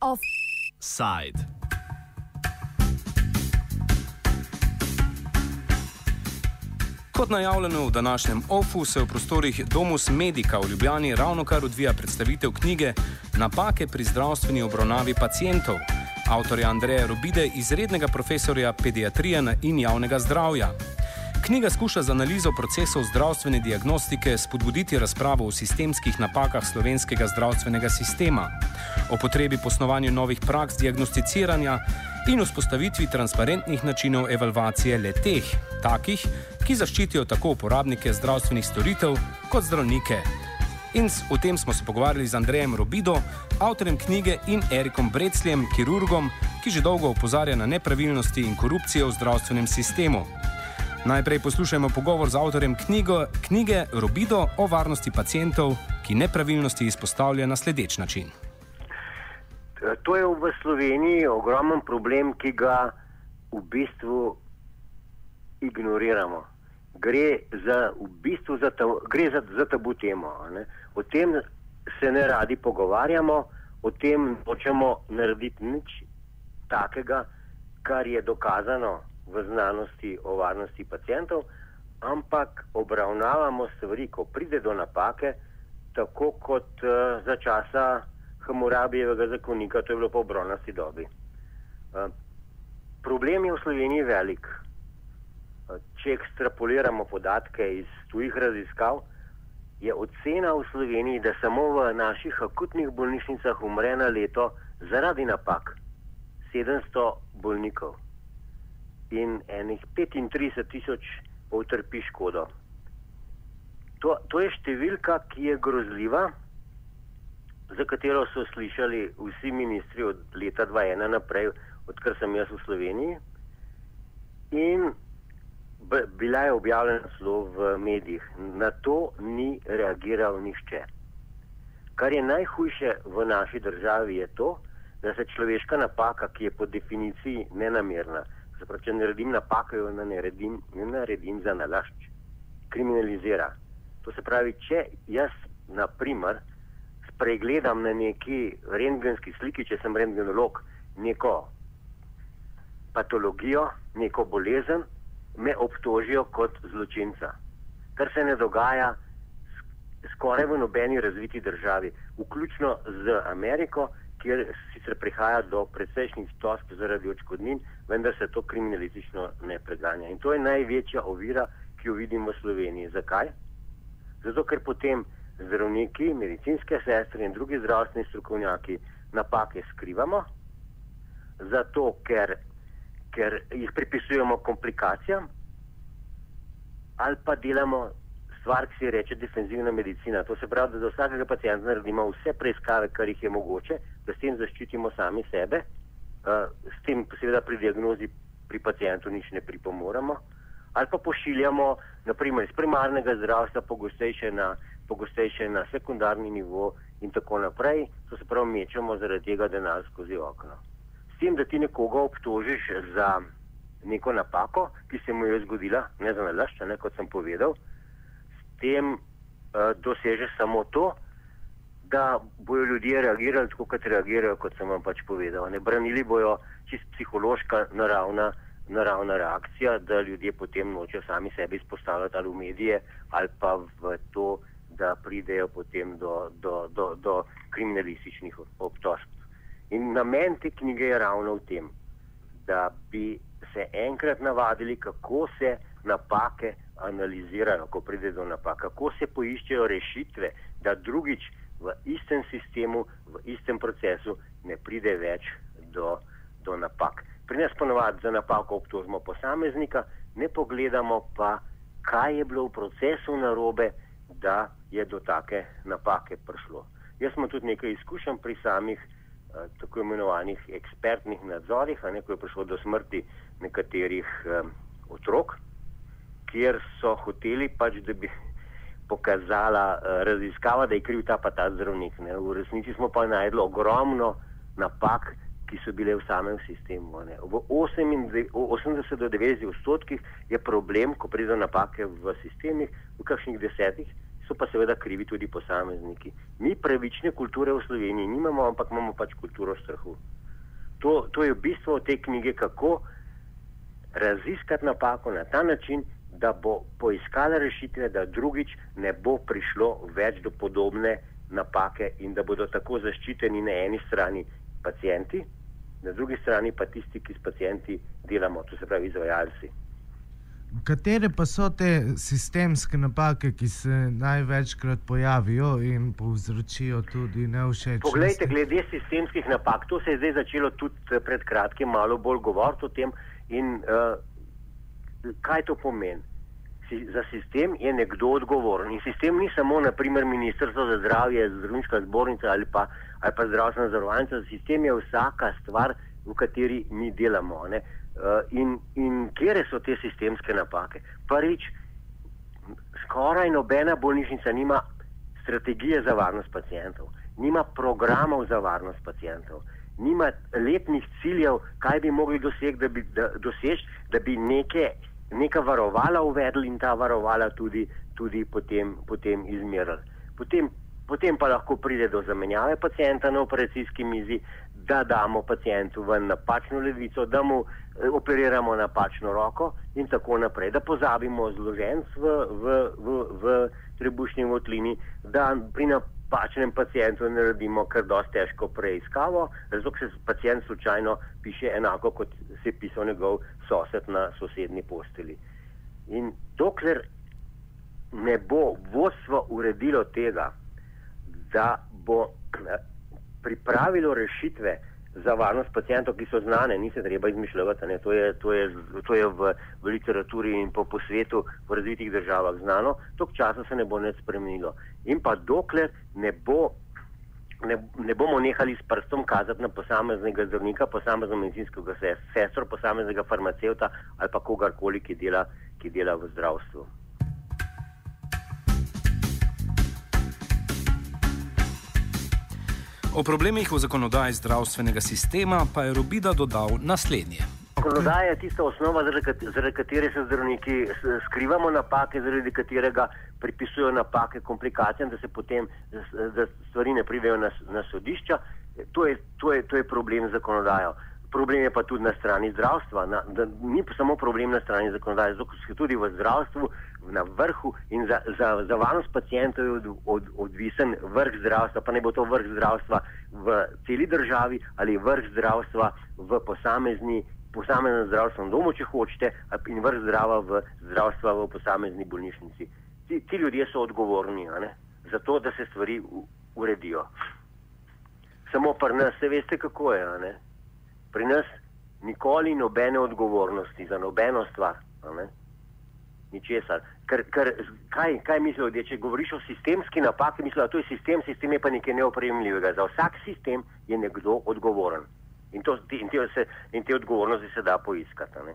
Offside. Kot najavljeno v današnjem OFU se v prostorih Domus Medica v Ljubljani ravno kar odvija predstavitev knjige Napake pri zdravstveni obravnavi pacijentov, avtorja Andreja Robide, izrednega profesorja pediatrije in javnega zdravja. Knjiga skuša z analizo procesov zdravstvene diagnostike spodbuditi razpravo o sistemskih napakah slovenskega zdravstvenega sistema, o potrebi posnovanja novih praks diagnosticiranja in vzpostavitvi transparentnih načinov evalvacije le teh, takih, ki zaščitijo tako uporabnike zdravstvenih storitev kot zdravnike. In o tem smo se pogovarjali z Andrejem Robido, avtorjem knjige, in Erikom Brecljem, kirurgom, ki že dolgo opozarja na nepravilnosti in korupcijo v zdravstvenem sistemu. Najprej poslušajmo pogovor z avtorjem knjigo, knjige Robido o varnosti pacijentov, ki nepravilnosti izpostavlja na sledeč način. To je v Sloveniji ogromen problem, ki ga v bistvu ignoriramo gre za, v bistvu za, ta, gre za, za tabu temo. O tem se ne radi pogovarjamo, o tem hočemo narediti nič takega, kar je dokazano v znanosti o varnosti pacijentov, ampak obravnavamo stvari, ko pride do napake, tako kot uh, za časa Hamurabijevega zakonika, to je bilo po bronasti dobi. Uh, problem je v Sloveniji velik če ekstrapoliramo podatke iz tujih raziskav, je ocena v Sloveniji, da samo v naših akutnih bolnišnicah umre na leto zaradi napak 700 bolnikov in enih 35 tisoč utrpi škodo. To, to je številka, ki je grozljiva, za katero so slišali vsi ministri od leta 2001 naprej, odkar sem jaz v Sloveniji. In bila je objavljena celo v medijih. Na to ni reagiral nihče. Kar je najhujše v naši državi, je to, da se človeška napaka, ki je po definiciji nenamerna, zapravo, če naredim napako, jo ne naredim, ne naredim za nalašč, kriminalizira. To se pravi, če jaz, na primer, spregledam na neki rentgenski sliki, če sem rentgenolog, neko patologijo, neko bolezen, me obtožijo kot zločinca. Kar se ne dogaja skoraj v nobeni razviti državi, vključno z Ameriko, kjer sicer prihaja do precejšnjih tosk zaradi očkodnin, vendar se to kriminalistično ne preganja. In to je največja ovira, ki jo vidim v Sloveniji. Zakaj? Zato, ker potem zdravniki, medicinske sestre in drugi zdravstveni strokovnjaki napake skrivamo, zato ker ker jih pripisujemo komplikacijam, ali pa delamo stvar, ki se reče defenzivna medicina. To se pravi, da za vsakega pacijenta naredimo vse preiskave, kar jih je mogoče, da s tem zaščitimo sami sebe, uh, s tem seveda pri diagnozi pri pacijentu nič ne pripomoremo, ali pa pošiljamo, naprimer, iz primarnega zdravstva pogostejše na, pogostejše na sekundarni nivo in tako naprej. To se pravi, mečemo zaradi tega denar skozi okno tem, da ti nekoga obtožiš za neko napako, ki se mu je zgodila, ne za nalašč, ne kot sem povedal, s tem uh, dosežeš samo to, da bojo ljudje reagirali tako, kot reagirajo, kot sem vam pač povedal. Ne branili bojo čist psihološka naravna, naravna reakcija, da ljudje potem nočejo sami sebi izpostavljati ali v medije ali pa v to, da pridejo potem do, do, do, do kriminalističnih obtožb. In namen te knjige je ravno v tem, da bi se enkrat navadili, kako se napake analizirajo, ko pride do napak, kako se poiščejo rešitve, da drugič v istem sistemu, v istem procesu ne pride več do, do napak. Pri nas ponovadi za napako obtožimo posameznika, ne pogledamo pa, kaj je bilo v procesu narobe, da je do take napake prišlo. Jaz sem tudi nekaj izkušenj pri samih Eh, tako imenovanih ekspertnih nadzorih, a ne ko je prišlo do smrti nekaterih um, otrok, kjer so hoteli pač, da bi pokazala uh, raziskava, da je kriv ta pa ta zdravnik. Ne. V resnici smo pa najdli ogromno napak, ki so bile v samem sistemu. Ne. V 80 do 90 odstotkih je problem, ko pride napake v sistemih, v kakšnih desetih so pa seveda krivi tudi posamezniki. Mi pravične kulture v Sloveniji nimamo, ampak imamo pač kulturo strahu. To, to je v bistvu te knjige, kako raziskati napako na ta način, da bo poiskala rešitve, da drugič ne bo prišlo več do podobne napake in da bodo tako zaščiteni na eni strani pacijenti, na drugi strani pa tisti, ki s pacijenti delamo, to se pravi izvajalci. Katere pa so te sistemske napake, ki se največkrat pojavijo in povzročijo tudi neušečnost? Poglejte, glede sistemskih napak, to se je zdaj začelo tudi eh, pred kratkim malo bolj govoriti o tem in uh, kaj to pomeni. Si, za sistem je nekdo odgovoren in sistem ni samo, naprimer, Ministrstvo za zdravje, zdravniška zbornica ali pa, ali pa zdravstvena zavarovalnica, sistem je vsaka stvar, v kateri mi delamo. Uh, in, in kje so te sistemske napake? Prvič, skoraj nobena bolnišnica nima strategije za varnost pacijentov, nima programov za varnost pacijentov, nima letnih ciljev, kaj bi mogli doseči, da bi, da, doseč, da bi neke, neka varovala uvedli in ta varovala tudi, tudi potem, potem izmerili. Potem, potem pa lahko pride do zamenjave pacijenta na operacijski mizi, da damo pacijentu v napačno levico, da mu eh, operiramo napačno roko in tako naprej, da pozabimo zloženc v, v, v, v trebušni votlini, da pri napačnem pacijentu naredimo kar dosti težko preiskavo, zato ker se pacijent slučajno piše enako, kot se je pisal njegov sosed na sosednji posteli. In dokler ne bo vodstvo uredilo tega, da bo pripravilo rešitve za varnost pacijentov, ki so znane, ni se treba izmišljati. To je, to je, to je v, v literaturi in po, po svetu v razvitih državah znano, tok časa se ne bo nič spremenilo. In pa dokler ne, bo, ne, ne bomo nehali s prstom kazati na posameznega zdravnika, posameznega medicinskega sestro, posameznega farmacevta ali pa kogarkoli, ki dela, ki dela v zdravstvu. O problemih v zakonodaji zdravstvenega sistema pa je Robida dodal naslednje. Zakonodaja je tista osnova, zaradi katere se zdravniki skrivamo napake, zaradi katerega pripisujejo napake komplikacijam, da se potem da stvari ne pridejo na, na sodišča. To je, to, je, to je problem z zakonodajo. Problem je pa tudi na strani zdravstva. Na, da, ni samo problem na strani zakonodaje, zato se tudi v zdravstvu na vrhu in za, za, za varnost pacijentov je od, od, odvisen vrh zdravstva, pa ne bo to vrh zdravstva v celi državi ali vrh zdravstva v posamezni, posameznem zdravstvenem domu, če hočete, in vrh zdrava v zdravstva v posamezni bolnišnici. Ti, ti ljudje so odgovorni za to, da se stvari u, uredijo. Samo pri nas, se veste, kako je. Pri nas nikoli nobene odgovornosti za nobeno stvar ničesar. Ker, ker, kaj, kaj mislijo ljudje, če govoriš o sistemski napaki, mislijo, da to je sistem, sistem je pa nekaj neopremljivega. Za vsak sistem je nekdo odgovoren in, to, in, te, se, in te odgovornosti se da poiskati. Ne?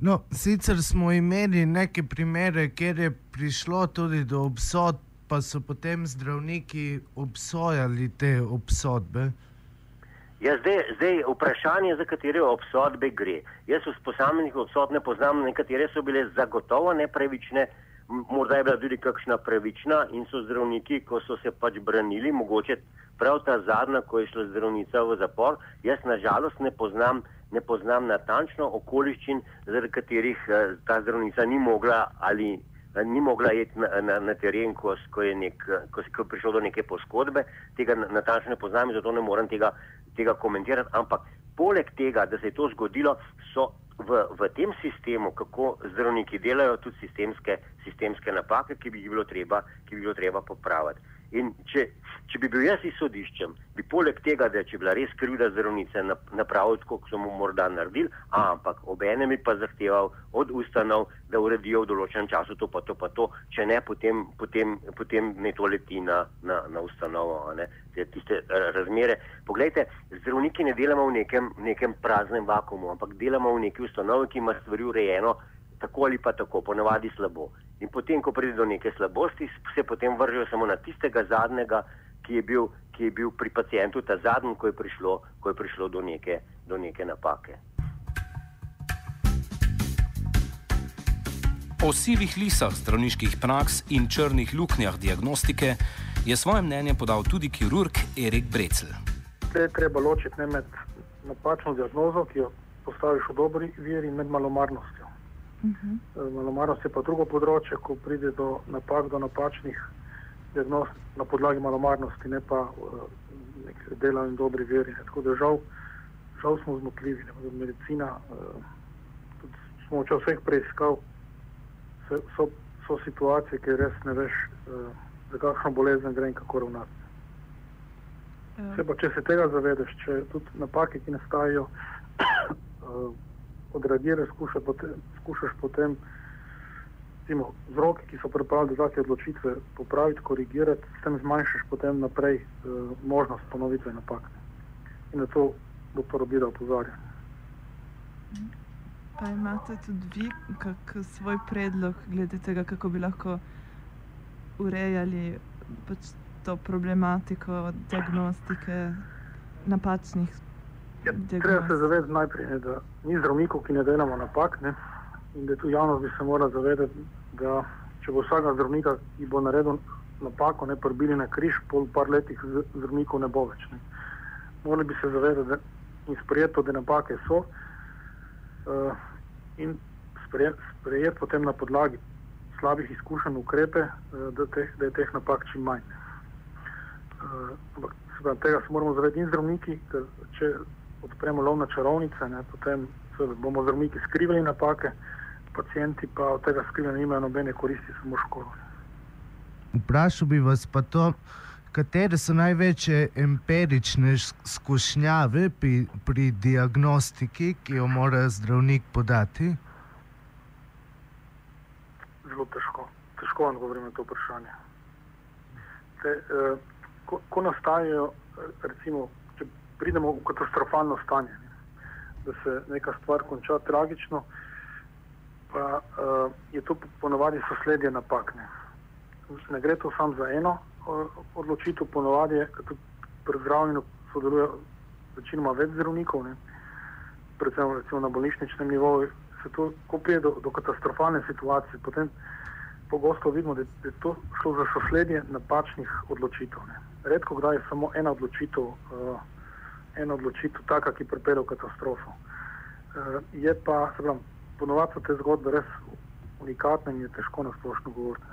No, sicer smo imeli neke primere, kjer je prišlo tudi do obsodb, pa so potem zdravniki obsojali te obsodbe. Ja, zdaj, zdaj vprašanje, za katere obsodbe gre. Jaz v posameznih obsodb ne poznam, nekatere so bile zagotovo nepravične, morda je bila tudi kakšna pravična in so zdravniki, ko so se pač branili, mogoče prav ta zadnja, ko je šla zdravnica v zapor, jaz nažalost ne poznam, ne poznam natančno okoliščin, zaradi katerih uh, ta zdravnica ni mogla ali uh, ni mogla iti na, na, na teren, ko, ko, je nek, ko, ko je prišlo do neke poškodbe, tega natančno ne poznam in zato ne morem tega tega komentirati, ampak poleg tega, da se je to zgodilo, so v, v tem sistemu, kako zdravniki delajo, tudi sistemske, sistemske napake, ki bi jih bilo treba, bilo treba popraviti. In če, če bi bil jaz izhodiščem, bi poleg tega, da če bila res krivda zdravnice napravil tako, kot so mu morda naredili, ampak ob enem bi pa zahteval od ustanov, da uredijo v določenem času to pa to pa to, če ne, potem, potem, potem ne to leti na, na, na ustanovo, tiste razmere. Poglejte, zdravniki ne delamo v nekem, nekem praznem vakumu, ampak delamo v neki ustanovi, ki ima stvari urejeno tako ali pa tako, ponavadi slabo. In potem, ko pride do neke slabosti, se potem vržejo samo na tistega zadnjega, ki je bil, ki je bil pri pacijentu ta zadnji, ko je prišlo, ko je prišlo do, neke, do neke napake. O sivih lisah zdravniških praks in črnih luknjah diagnostike je svoje mnenje podal tudi kirurg Erik Brecel. Te je treba ločiti ne med napačno diagnozo, ki jo postaviš v dobri veri, in med malomarnostjo. Uh -huh. Malomarnost je pa drugo področje, ko pride do napak, do napačnih diagnoz na podlagi malomarnosti, ne pa uh, dela in dobri veri. Tako da žal, žal smo zmotljivi. Medicina, uh, smo včasih vseh preiskav so, so situacije, ki res ne veš, uh, za kakšno bolezen gre in kako ravnati. Ja. Pa, če se tega zavedeš, če tudi napake, ki nastajajo, uh, odreagiraš, skušaš skušaš potem recimo, vzroke, ki so pripravili do take odločitve, popraviti, korigirati, s tem zmanjšaš potem naprej uh, možnost ponovitve napak. In na to doktor Obida opozarja. Pa imate tudi vi kak svoj predlog glede tega, kako bi lahko urejali pač to problematiko diagnostike napačnih ja, Treba se zavedati najprej, ne, da ni zdravnikov, ki ne delamo napak ne, in da tu javnost bi se morala zavedati, da če bo vsakega zdravnika, ki bo naredil napako, ne prbili na križ, pol par letih zdravnikov ne bo več. Ne. Morali bi se zavedati da, in sprejeto, da napake so uh, in sprejeti sprejet potem na podlagi slabih izkušenj ukrepe, uh, da, teh, da je teh napak čim manj. Uh, pravi, tega se moramo zavedati in zdravniki, ker če odpremo lov na čarovnice, ne, potem bomo zdravniki skrivali napake, pacijenti pa od tega skrivanja nimajo nobene koristi, samo škodo. Vprašal bi vas pa to, katere so največje empirične skušnjave pri, pri diagnostiki, ki jo mora zdravnik podati? Zelo težko. Težko vam odgovorim na to vprašanje. Te, eh, ko, ko nastajajo, recimo, če pridemo v katastrofalno stanje, ne, da se neka stvar konča tragično, pa eh, je to ponovadi sosledje napak. Ne. ne gre to samo za eno odločitev, ponovadi je, da pri zdravljenju sodeluje večinoma več zdravnikov, ne. predvsem recimo, na bolnišničnem nivoju. Se to, ko pride do, do katastrofalne situacije, potem pogosto vidimo, da je to šlo za sosledje napačnih odločitev. Ne. Redko kdaj je samo ena odločitev, uh, ena odločitev taka, ki pripelje v katastrofo. Uh, je pa, se pravi, ponovadi so te zgodbe res unikatne in je težko na splošno govoriti.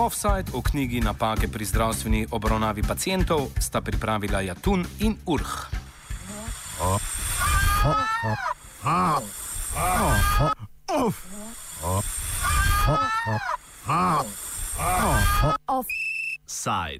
Offside o knjigi Napake pri zdravstveni obravnavi pacijentov sta pripravila Jatun in Urh. Offside.